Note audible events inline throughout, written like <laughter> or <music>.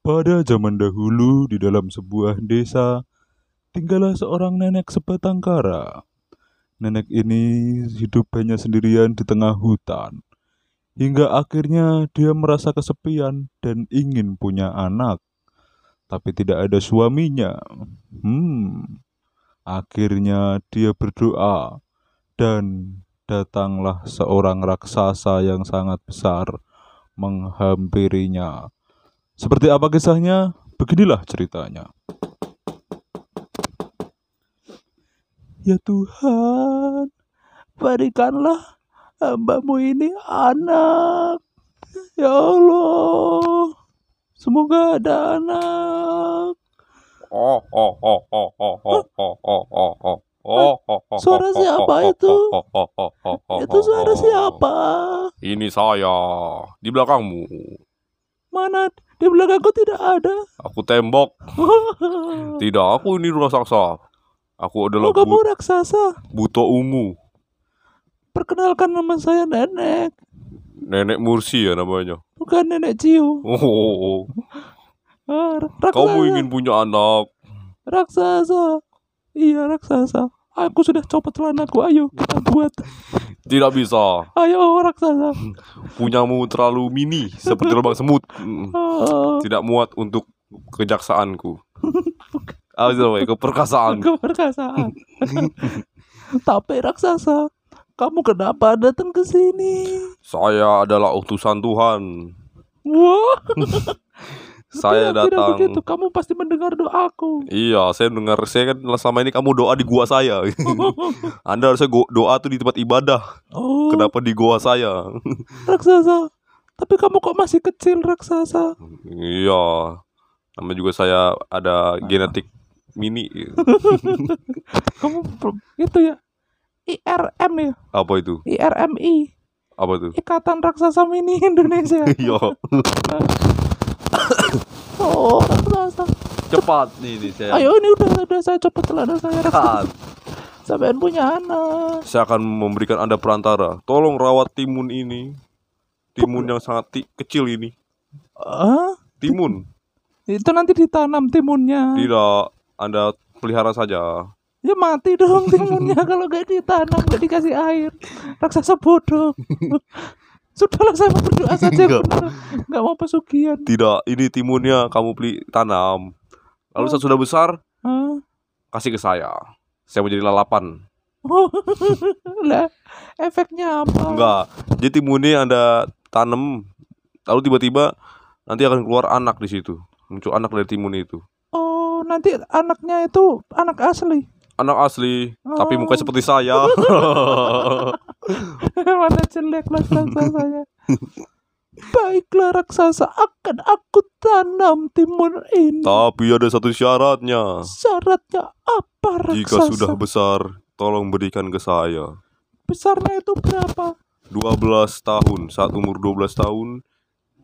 Pada zaman dahulu di dalam sebuah desa tinggallah seorang nenek sebatang kara. Nenek ini hidup hanya sendirian di tengah hutan. Hingga akhirnya dia merasa kesepian dan ingin punya anak. Tapi tidak ada suaminya. Hmm. Akhirnya dia berdoa dan datanglah seorang raksasa yang sangat besar menghampirinya. Seperti apa kisahnya? Beginilah ceritanya. Ya Tuhan, berikanlah hambamu ini anak. Ya Allah, semoga ada anak. Oh, oh, oh, oh, oh, oh, oh, oh, oh, oh. Oh, oh, oh, Suara oh, siapa oh, itu? oh, oh, oh, oh, oh, Itu oh, suara oh. siapa? Ini saya di belakangmu. Mana di belakangku tidak ada. Aku tembok. <laughs> Tidak, aku ini raksasa. Aku adalah Oh, kamu bu raksasa. buto ungu. Perkenalkan nama saya Nenek. Nenek Mursi ya namanya. Bukan Nenek Ciu. Oh, oh, oh. Ah, raksasa. Kamu ingin punya anak? Raksasa. Iya, raksasa. Aku sudah copot celanaku. Ayo, kita buat. Tidak bisa. Ayo, raksasa. Punyamu terlalu mini seperti <laughs> lubang semut. Oh, Tidak muat untuk kejaksaanku. <laughs> Itu namanya, keperkasaan. keperkasaan. <laughs> Tapi raksasa, kamu kenapa datang ke sini? Saya adalah utusan Tuhan. Wah, Saya tidak, tidak datang. begitu. Kamu pasti mendengar doaku. Iya, saya dengar saya kan selama ini kamu doa di gua saya. <laughs> Anda harusnya doa tuh di tempat ibadah. Oh, Kenapa di gua saya? raksasa. Tapi kamu kok masih kecil, raksasa? iya. Namanya juga saya ada genetik mini. <laughs> Kamu itu ya? IRM ya? Apa itu? IRMI. Apa itu? Ikatan Raksasa Mini Indonesia. <laughs> Iya. Oh. Cepat nih, nih saya. Ayo ini udah udah saya copot celana saya. Kan. Sampean punya anak. Saya akan memberikan Anda perantara. Tolong rawat timun ini. Timun yang sangat ti- kecil ini. Ah, Timun. itu nanti ditanam timunnya. Tidak, Anda pelihara saja. Ya mati dong timunnya <laughs> kalau gak ditanam, gak dikasih air. Raksasa bodoh. Sudahlah saya mau berdoa saja Enggak. benar. Nggak mau pesugihan. Tidak, ini timunnya kamu beli tanam. Lalu saat sudah besar, Ah. kasih ke saya. Saya mau jadi lalapan. Oh, <laughs> lah efeknya apa? Enggak. Jadi timunnya Anda tanam, lalu tiba-tiba nanti akan keluar anak di situ. Muncul anak dari timun itu. Oh, nanti anaknya itu anak asli. Anak asli, tapi Oh. mukanya seperti saya. <laughs> <laughs> Mana jelek raksasa saya. <laughs> Baiklah raksasa, akan aku tanam timun ini. tapi ada satu syaratnya. Syaratnya apa Jika raksasa? sudah besar, tolong berikan ke saya. Besarnya itu berapa? 12 tahun, saat umur 12 tahun,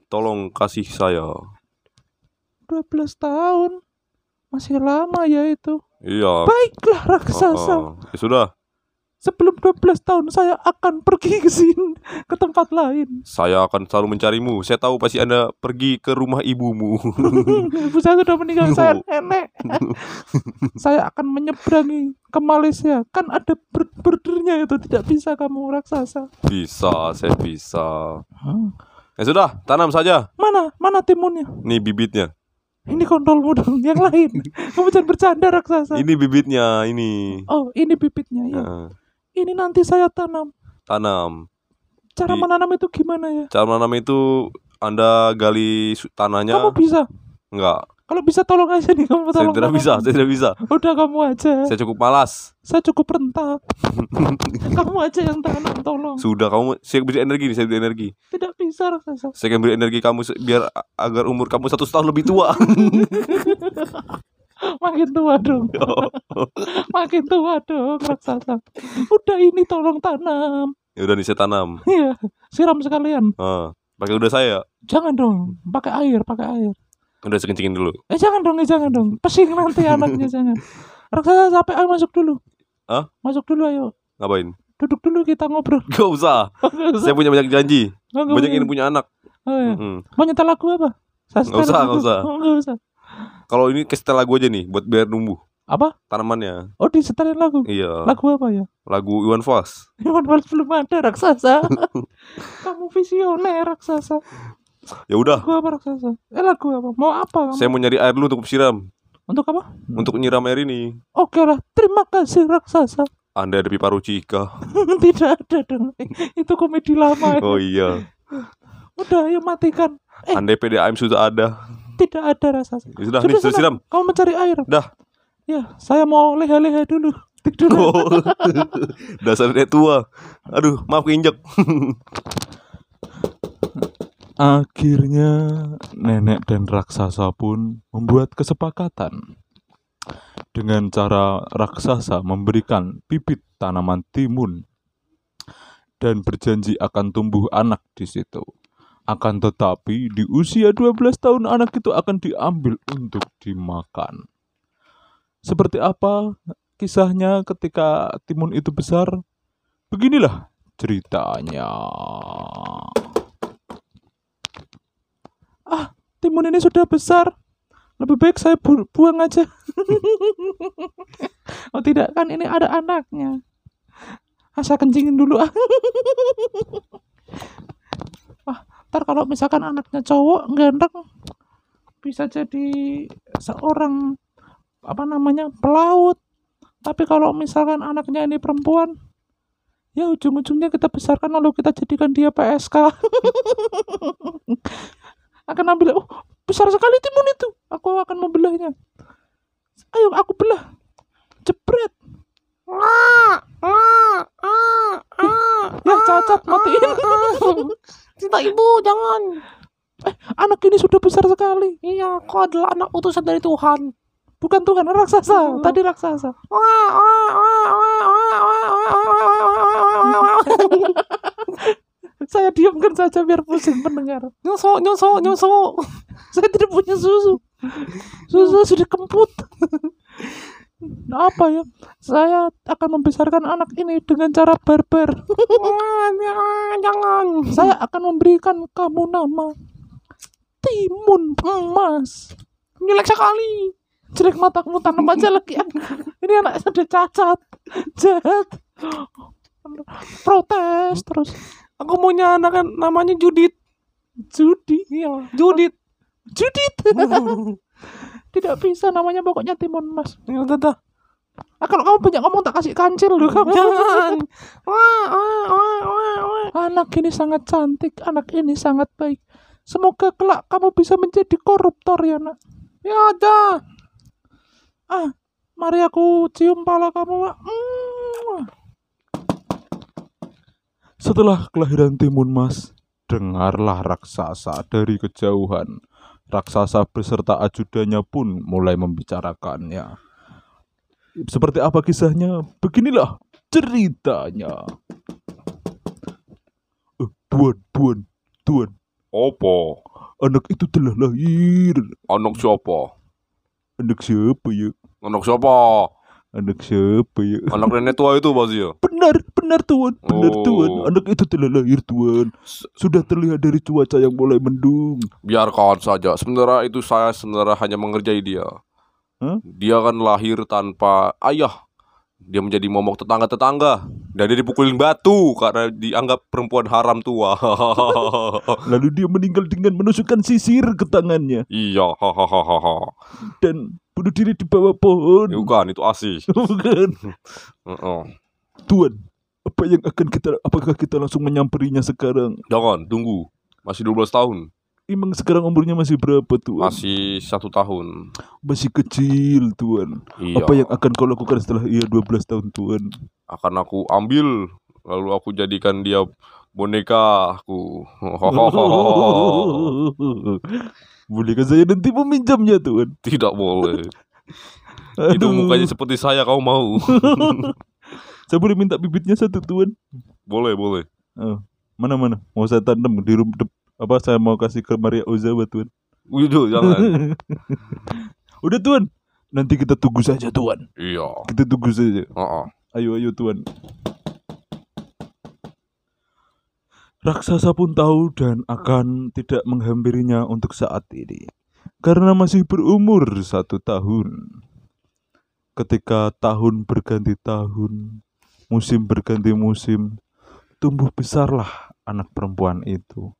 tolong kasih saya. 12 tahun. Masih lama ya itu. Iya. Baiklah raksasa. Ah, ah. Ya sudah, Sebelum 12 tahun saya akan pergi ke sini ke tempat lain. saya akan selalu mencarimu. Saya tahu pasti Anda pergi ke rumah ibumu. <laughs> Ibu saya sudah meninggal, No. saya <laughs> nenek. <laughs> saya akan menyeberangi ke Malaysia. Kan ada bordernya itu, tidak bisa kamu raksasa. bisa, saya bisa. Ya sudah, tanam saja. Mana? Mana timunnya? Nih bibitnya. Ini kontolmu dong, yang lain. Kamu jangan bercanda raksasa. Ini bibitnya, ini. Oh, ini bibitnya ya. Nah, Ini nanti saya tanam. tanam. Cara Di- menanam itu gimana ya? Cara menanam itu Anda gali tanahnya. Kamu bisa. Enggak, Kalau bisa tolong aja nih kamu saya tolong. tidak tanam. bisa, saya tidak bisa. Udah kamu aja. Saya cukup malas. Saya cukup rentak. <laughs> kamu aja yang tanam tolong. Sudah, kamu saya beri energi nih, saya beri energi. Tidak bisa raksasa. Saya akan beri energi kamu biar agar umur kamu satu tahun lebih tua. <laughs> Makin tua dong. <laughs> Makin tua dong raksasa. Udah ini tolong tanam. ya udah nih saya tanam. <laughs> Iya, siram sekalian. Ah, pakai udah saya. Jangan dong, pakai air, pakai air. Udah saya kencingin dulu. Eh jangan dong, eh jangan dong. Pesing nanti <laughs> anaknya jangan. Raksasa sampai ayo masuk dulu. Hah? Masuk dulu ayo. Ngapain? Duduk dulu kita ngobrol. Gak usah. Saya punya banyak janji. Oh, nggak Banyak ingin punya anak. Oh, iya. Mm-mm. Mau nyetel lagu apa? Setel usah, nggak usah. Oh, nggak usah. Kalau ini ke setel lagu aja nih buat biar numbuh Apa? tanamannya. Oh, disetelin lagu. Iya. Lagu apa ya? Lagu Iwan Fals. <laughs> Iwan Fals belum ada raksasa. <laughs> Kamu visioner raksasa. Ya udah, Lagu apa raksasa? Eh lagu apa? Mau apa kamu? saya mau nyari air dulu untuk siram, Untuk apa? untuk nyiram air ini. Oke lah, terima kasih raksasa. Anda ada pipa Rucika. <laughs> Tidak ada dong. Itu komedi lama. ya. Oh iya. Udah, ayo matikan. Eh, Anda PDAM sudah ada. Tidak ada raksasa. Ya Sudah nih, sudah sana. siram. Kamu mencari air. Dah. Ya, saya mau leha-leha dulu. Tidur. Oh. <laughs> Dasar dia tua. Aduh, maaf keinjek. <laughs> Akhirnya nenek dan raksasa pun membuat kesepakatan dengan cara raksasa memberikan bibit tanaman timun dan berjanji akan tumbuh anak di situ. Akan tetapi di usia 12 tahun anak itu akan diambil untuk dimakan. Seperti apa kisahnya ketika timun itu besar? Beginilah ceritanya. Ah, timun ini sudah besar. Lebih baik saya bu- buang aja. <laughs> oh tidak, kan ini ada anaknya. Saya kencingin dulu ah. <laughs> Ntar kalau misalkan anaknya cowok ganteng bisa jadi seorang apa namanya pelaut. Tapi kalau misalkan anaknya ini perempuan, ya ujung-ujungnya kita besarkan lalu kita jadikan dia PSK. <laughs> akan ambil oh besar sekali timun itu. Aku akan membelahnya. Ayo aku belah. Jebret. Ya cacat matiin <laughs> Tidak ibu, jangan. Eh, anak ini sudah besar sekali. Iya, kau adalah anak utusan dari Tuhan. Bukan Tuhan, raksasa. Tadi raksasa. Saya diamkan saja biar pusing mendengar. Nyosok, nyosok, nyosok. Saya tidak punya susu. Susu sudah kemput apa ya? Saya akan membesarkan anak ini dengan cara barbar. Jangan, <laughs> jangan. saya akan memberikan kamu nama timun emas. Jelek sekali. jelek matamu tanam aja lagi. Ini anak sudah cacat. Jahat. Protes terus. Aku punya anak kan namanya Judit. judi Iya, Judit. judit <laughs> tidak bisa namanya pokoknya timun emas Ya udah dah. ah, kalau kamu banyak ngomong tak kasih kancil loh kamu Jangan. <laughs> Wah, wah, wah, wah, wah. anak ini sangat cantik anak ini sangat baik semoga kelak kamu bisa menjadi koruptor ya nak Ya udah. ah mari aku cium pala kamu Mak. Mm. setelah kelahiran timun mas dengarlah raksasa dari kejauhan raksasa beserta ajudannya pun mulai membicarakannya seperti apa kisahnya beginilah ceritanya Eh, tuan tuan tuan Opo? anak itu telah lahir Anak siapa? anak siapa ya Anak siapa? Anak siapa ya Anak <laughs> nenek tua itu pasti ya. Benar, benar tuan, benar Oh. tuan. Anak itu telah lahir tuan. Sudah terlihat dari cuaca yang mulai mendung. Biarkan saja. Sebenarnya itu saya sebenarnya hanya mengerjai dia. Hah? Dia kan lahir tanpa ayah. Dia menjadi momok tetangga-tetangga. Dan dia dipukulin batu karena dianggap perempuan haram tua. <laughs> Lalu dia meninggal dengan menusukkan sisir ke tangannya iya, hahaha. dan bunuh diri di bawah pohon. Bukan, itu asih. <laughs> Bukan. Heeh. Tuan, apa yang akan kita apakah kita langsung menyamperinya sekarang? Jangan, tunggu. Masih 12 tahun. Emang sekarang umurnya masih berapa tuan? Masih satu tahun. Masih kecil tuan. Iya. Apa yang akan kau lakukan setelah ia 12 tahun tuan? akan aku ambil lalu aku jadikan dia boneka aku. <laughs> Bolehkah saya nanti meminjamnya tuan? <laughs> Tidak boleh. Itu mukanya seperti saya kau mau. <laughs> Saya boleh minta bibitnya satu tuan? boleh, boleh. Oh, mana mana? Mau saya tanam di rumah apa saya mau kasih ke Maria Ozawa tuan? Widu, jangan. <laughs> Udah tuan. Nanti kita tunggu saja tuan. iya. Kita tunggu saja. Heeh. Ayo ayo tuan. Raksasa pun tahu dan akan tidak menghampirinya untuk saat ini. Karena masih berumur satu tahun. Ketika tahun berganti tahun, musim berganti musim, tumbuh besarlah anak perempuan itu.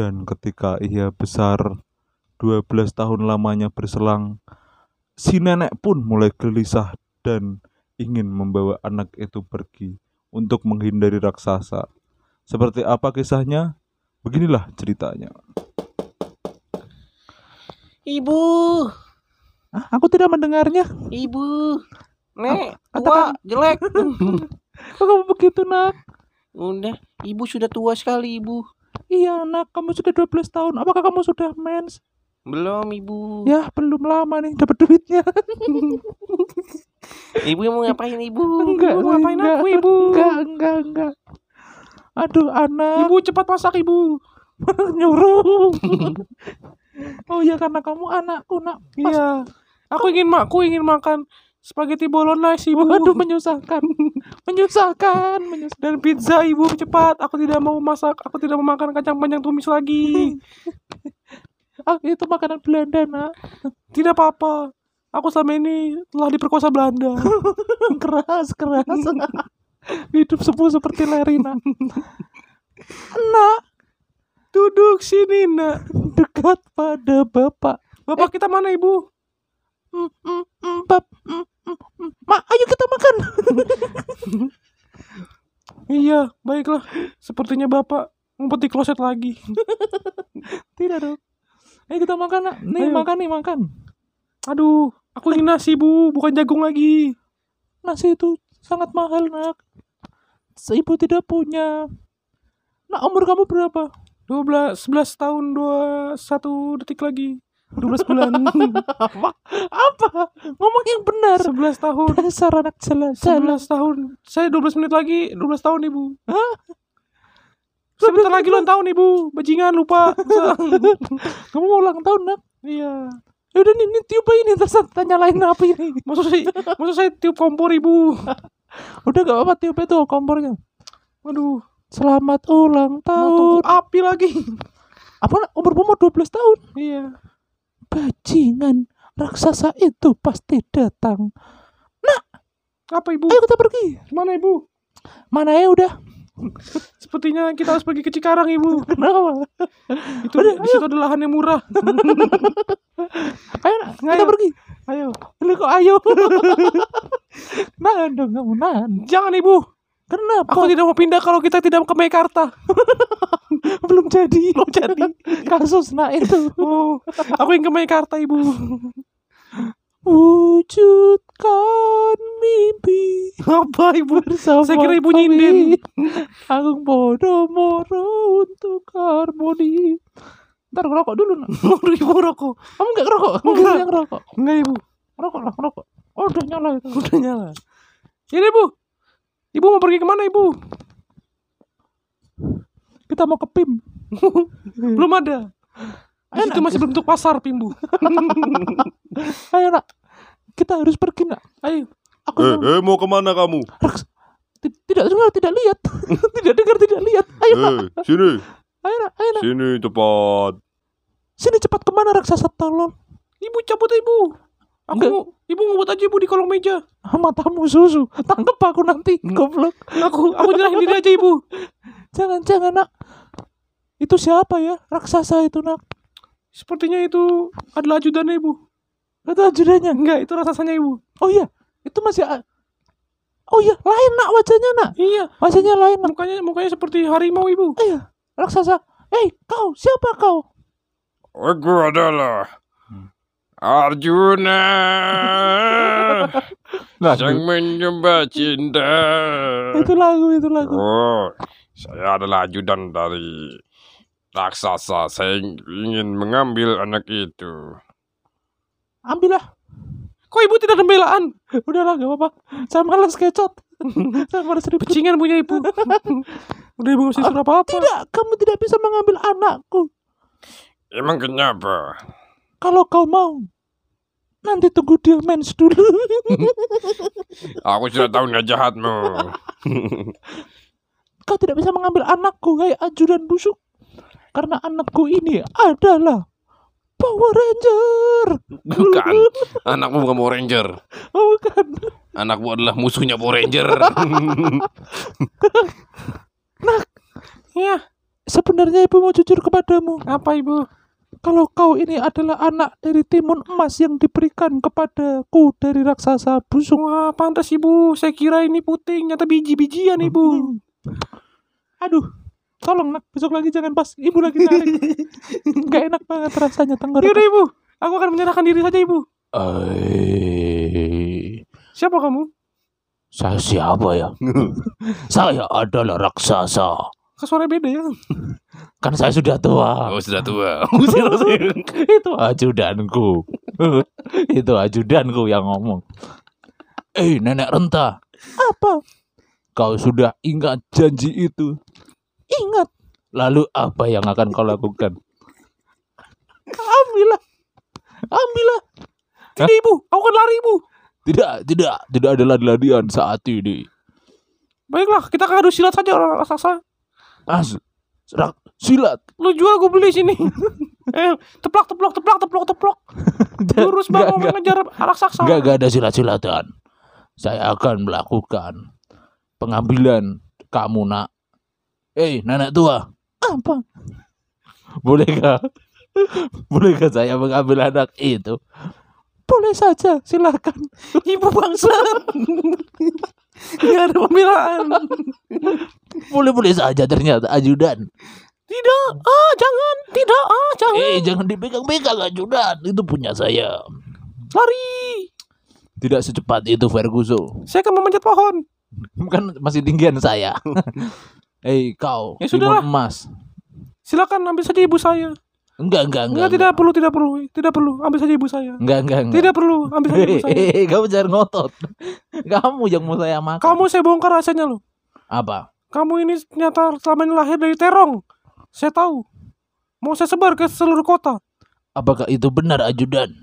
Dan ketika ia besar, 12 tahun lamanya berselang, si nenek pun mulai gelisah dan ingin membawa anak itu pergi untuk menghindari raksasa. Seperti apa kisahnya? Beginilah ceritanya. Ibu, Ah, aku tidak mendengarnya. ibu. Nek, tua, jelek. <laughs> Kok kamu begitu, nak? Udah, ibu sudah tua sekali, ibu. Iya, nak. Kamu sudah 12 tahun. Apakah kamu sudah mens? Belum, ibu. Ya, belum lama nih dapat duitnya. <laughs> Ibu mau ngapain, ibu? Enggak, Ibu mau ngapain enggak. aku, ibu? Enggak, enggak, enggak. Aduh, anak. Ibu cepat masak, ibu. <laughs> nyuruh. <laughs> oh ya karena kamu anakku, nak. Iya. Aku ingin makku ingin makan spaghetti bolognese, ibu. Waduh, menyusahkan. menyusahkan, menyusahkan. Dan pizza, ibu cepat. Aku tidak mau masak. Aku tidak mau makan kacang panjang tumis lagi. <laughs> Ah, itu makanan Belanda, nak. tidak apa-apa. Aku selama ini telah diperkosa Belanda. <laughs> keras, keras. <laughs> Hidup semua seperti Lerina. Nak, Duduk sini, nak. dekat pada bapak. Bapak kita mana, ibu? Mm, mm, mm, bab, mm, mm, mm. Ma, ayo kita makan. <laughs> Iya, baiklah. Sepertinya bapak ngumpet di kloset lagi. <laughs> Tidak dong. Ayo kita makan, nak. Nih, Ayo. makan nih, makan. Aduh, aku ingin nasi, bu. Bukan jagung lagi. Nasi itu sangat mahal, nak. Ibu tidak punya. Nak, umur kamu berapa? 12, 11 tahun, 21 detik lagi. 12 bulan. <laughs> Apa? Apa? Ngomong yang benar. 11 tahun. Dasar anak jelas. 11 tahun. Saya 12 menit lagi, 12 tahun, ibu. Sebentar lagi ulang tahun, ibu. Bajingan, lupa. <laughs> Kamu mau ulang tahun, nak? iya. Yaudah nih, nih tiup ini terus tanya lain apa ini. Maksud saya, maksud saya tiup kompor, ibu. <laughs> Udah gak apa-apa tiup itu kompornya. Aduh, Selamat ulang tahun. api lagi. Apa? Umur umur 12 tahun? Iya. Bajingan. Raksasa itu pasti datang. Apa, ibu? Ayo kita pergi. Mana, ibu? Mana ya udah? <laughs> Sepertinya kita harus pergi ke Cikarang, ibu. <laughs> Kenapa? Itu di situ ada lahan yang murah. <laughs> Ayo nak, kita Ayo. pergi. Ayo. Lu kok ayo? nahan dong kamu, nahan. Jangan, ibu. Kenapa? Aku tidak mau pindah kalau kita tidak ke Mekarta. <laughs> belum jadi. Belum jadi. Kasus nak itu. Oh, aku ingin ke Mekarta, ibu. Wujudkan mimpi Apa, ibu? bersama Saya kira ibu kami. nyinden. Agung Podomoro untuk harmoni. Ntar ngerokok dulu nak. <laughs> Aduh, ibu rokok. Kamu nggak ngerokok? Enggak. yang ngerokok? Enggak, ibu. Ngerokok lah, ngerokok. Oh, udah nyala itu. Udah nyala. Ini, ibu. Ibu mau pergi ke mana, ibu? Kita mau ke PIM. <laughs> Belum ada. Situ Enak. masih bentuk pasar, Pimbu. <laughs> Ayo nak. Kita harus pergi nak. Ayo. Aku Eh, mau- eh, mau ke mana kamu? Raks- tidak dengar, tidak lihat. <laughs> tidak dengar, tidak lihat. Ayo nak. Eh, sini, Ayo nak, ayo nak. sini cepat. Sini cepat ke mana raksasa tolol? Ibu cabut, ibu. Aku Enggak. mau, ibu ngumpet aja, ibu, di kolong meja. Ah, matamu susu. Tangkep aku nanti. Goblok. Aku, aku nyerahin diri aja, ibu. Jangan, jangan nak. Itu siapa ya? Raksasa itu nak. Sepertinya itu adalah ajudannya, ibu. Itu ajudannya. Enggak, itu raksasanya, ibu. Oh iya, itu masih Oh iya, lain nak wajahnya nak. Iya, Wajahnya lain nak. mukanya mukanya seperti harimau, ibu. Iya, raksasa. Hei, kau siapa kau? Aku adalah Arjuna <laughs> sang menyembah cinta. Itu lagu, itu lagu. Oh, saya adalah ajudan dari raksasa. Saya ingin mengambil anak itu. Ambillah. Kok ibu tidak ada pembelaan? Udahlah, gak apa-apa. Saya malas kecot. <laughs> Saya malas ribut. Pecingan punya ibu. <laughs> Udah ibu suruh apa-apa. Tidak, kamu tidak bisa mengambil anakku. Emang kenapa? Kalau kau mau, nanti tunggu dia mens dulu. <laughs> Aku sudah tahu niat jahatmu. <laughs> Kau tidak bisa mengambil anakku, hai ajudan busuk. Karena anakku ini adalah Power Ranger. Bukan. <laughs> Anakmu bukan Power Ranger. Oh, bukan. Anakmu adalah musuhnya Power Ranger. Iya, Sebenarnya ibu mau jujur kepadamu. apa ibu? Kalau kau ini adalah anak dari timun emas yang diberikan kepadaku dari raksasa busuk. Wah, pantas ibu. Saya kira ini puting, nyata biji-bijian ibu. Aduh, tolong nak besok lagi jangan pas ibu lagi narik. <laughs> Gak enak banget rasanya tenggorokan. Yaudah ibu, aku akan menyerahkan diri saja ibu. Eh, Siapa kamu? saya siapa ya? <laughs> saya adalah raksasa. Ke suara beda ya. Kan saya sudah tua. oh sudah tua. <laughs> Itu ajudanku. <laughs> Itu ajudanku yang ngomong. Eh, nenek renta. Apa? Kau sudah ingat janji itu? Ingat. Lalu apa yang akan kau lakukan? Ambillah. Ambillah. Tidak ibu, aku akan lari ibu. Tidak, tidak, tidak ada lari-larian saat ini. Baiklah, kita akan adu silat saja orang raksasa. As, rak, silat. Lu jual gue beli sini. <laughs> eh, teplak, teplak, teplak, teplak, teplak. <laughs> Lurus Nggak, banget nggak. mengejar raksasa. Enggak, enggak ada silat-silatan. Saya akan melakukan pengambilan kamu, nak. Eh, nenek tua. Apa? Bolehkah? <laughs> Bolehkah saya mengambil anak itu? Boleh saja, silakan. Ibu bangsat. Gak ada pembelaan. Boleh-boleh saja ternyata ajudan. Tidak, ah jangan, tidak, ah jangan. Eh, jangan dipegang-pegang ajudan. Itu punya saya. Lari. Tidak secepat itu Ferguson. Saya akan memanjat pohon. <laughs> Kan masih tinggian saya. <laughs> Eh, kau, Ya sudahlah. emas. Silakan ambil saja ibu saya. Enggak, enggak, enggak. Enggak, tidak perlu, tidak perlu, tidak perlu. Ambil saja ibu saya. Enggak, enggak, enggak. Tidak perlu, ambil saja ibu saya. <laughs> Kamu jangan ngotot. Kamu yang mau saya makan. Kamu saya bongkar rasanya loh. apa? Kamu ini ternyata selama ini lahir dari terong. Saya tahu. Mau saya sebar ke seluruh kota. Apakah itu benar ajudan?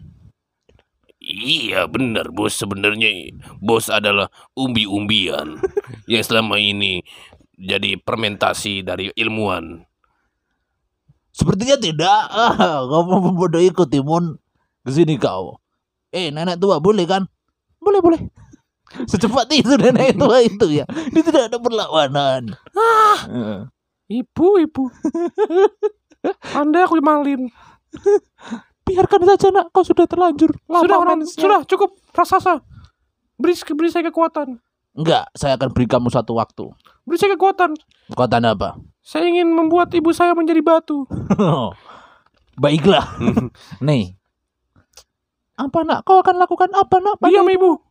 Iya benar bos sebenarnya bos adalah umbi-umbian <laughs> yang selama ini jadi fermentasi dari ilmuwan. Sepertinya tidak. Ah, kamu membodohiku Timun. Ke sini kau. Eh, nenek tua boleh kan? Boleh, boleh. Secepat itu nenek tua <laughs> itu ya. Ini tidak ada perlawanan. Ah, ibu, ibu. <laughs> Anda aku malin. Biarkan saja nak, kau sudah terlanjur. Lama Sudah, sudah cukup raksasa. Beri, beri saya kekuatan. Enggak, saya akan beri kamu satu waktu. Beri saya kekuatan. Kekuatan apa? Saya ingin membuat ibu saya menjadi batu. <laughs> Baiklah. Nih. Apa nak? Kau akan lakukan apa nak? Diam ibu?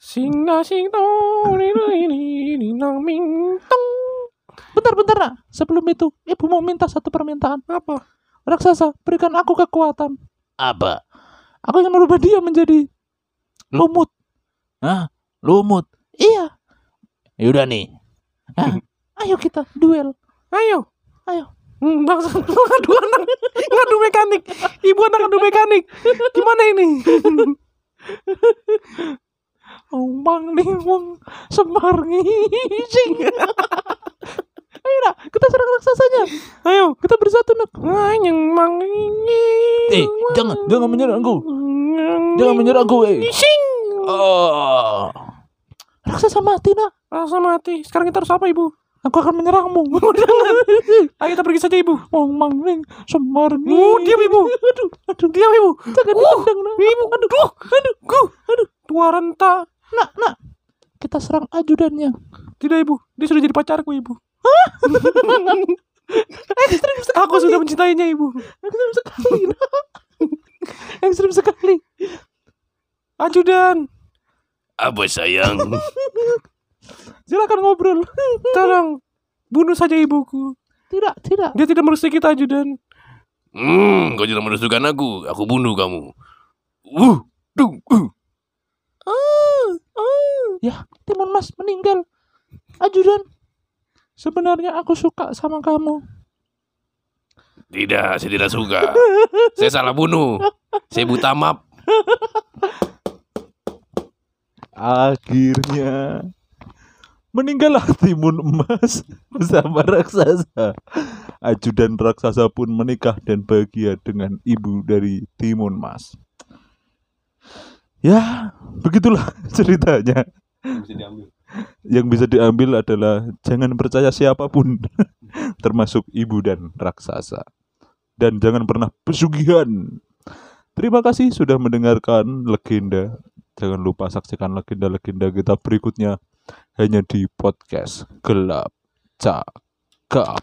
Ibu. Singa sing tong ini nang ming tong. Bentar, bentar nak. Sebelum itu, ibu mau minta satu permintaan. Apa? Raksasa, berikan aku kekuatan. Apa? Aku ingin merubah dia menjadi lumut. Hah? Lumut? Iya. Yaudah nih. Hah? Ayo kita duel. Ayo. Ayo. Bangsa ngadu anak ngadu mekanik ibu anak ngadu mekanik gimana ini Umbang nih wong semar ngising. <laughs> Ayo nak, kita serang raksasanya. ayo Kita bersatu nak. Anyeng mang Eh, jangan, jangan menyerangku. Jangan menyerangku, eh. Sing. Oh. Raksasa mati nak. Rasa mati. Sekarang kita harus apa, Ibu? Aku akan menyerangmu. <laughs> Ayo kita pergi saja, Ibu. Wong mangling semar Oh, diam, Ibu. <laughs> Aduh, aduh. Diam, Ibu. Jangan ditendang nak. Ibu. Aduh. Aduh. Aduh. Aduh. Renta. Nak, nak. Kita serang ajudannya. Tidak, Ibu. Dia sudah jadi pacarku, Ibu. <laughs> Aku sudah mencintainya, Ibu. Ekstrim sekali. <laughs> Ekstrim sekali. Ajudan. Apa sayang? <laughs> Silakan ngobrol. Tolong. Bunuh saja ibuku. Tidak, tidak. Dia tidak merestui kita, Ajudan. Hmm, kau tidak menesukan aku. Aku bunuh kamu. Uh, duh, uh. Ya, Timun Mas meninggal. Ajudan. Sebenarnya aku suka sama kamu. Tidak, saya tidak suka. Saya salah bunuh. Saya buta map. Akhirnya Meninggallah timun emas bersama raksasa. Ajudan raksasa pun menikah dan bahagia dengan ibu dari timun emas. Ya, begitulah <laughs> ceritanya. Bisa diambil. Yang bisa diambil adalah jangan percaya siapa pun, <laughs> termasuk ibu dan raksasa. Dan jangan pernah pesugihan. Terima kasih sudah mendengarkan legenda. Jangan lupa saksikan legenda-legenda kita berikutnya hanya di podcast Gelap Cakap.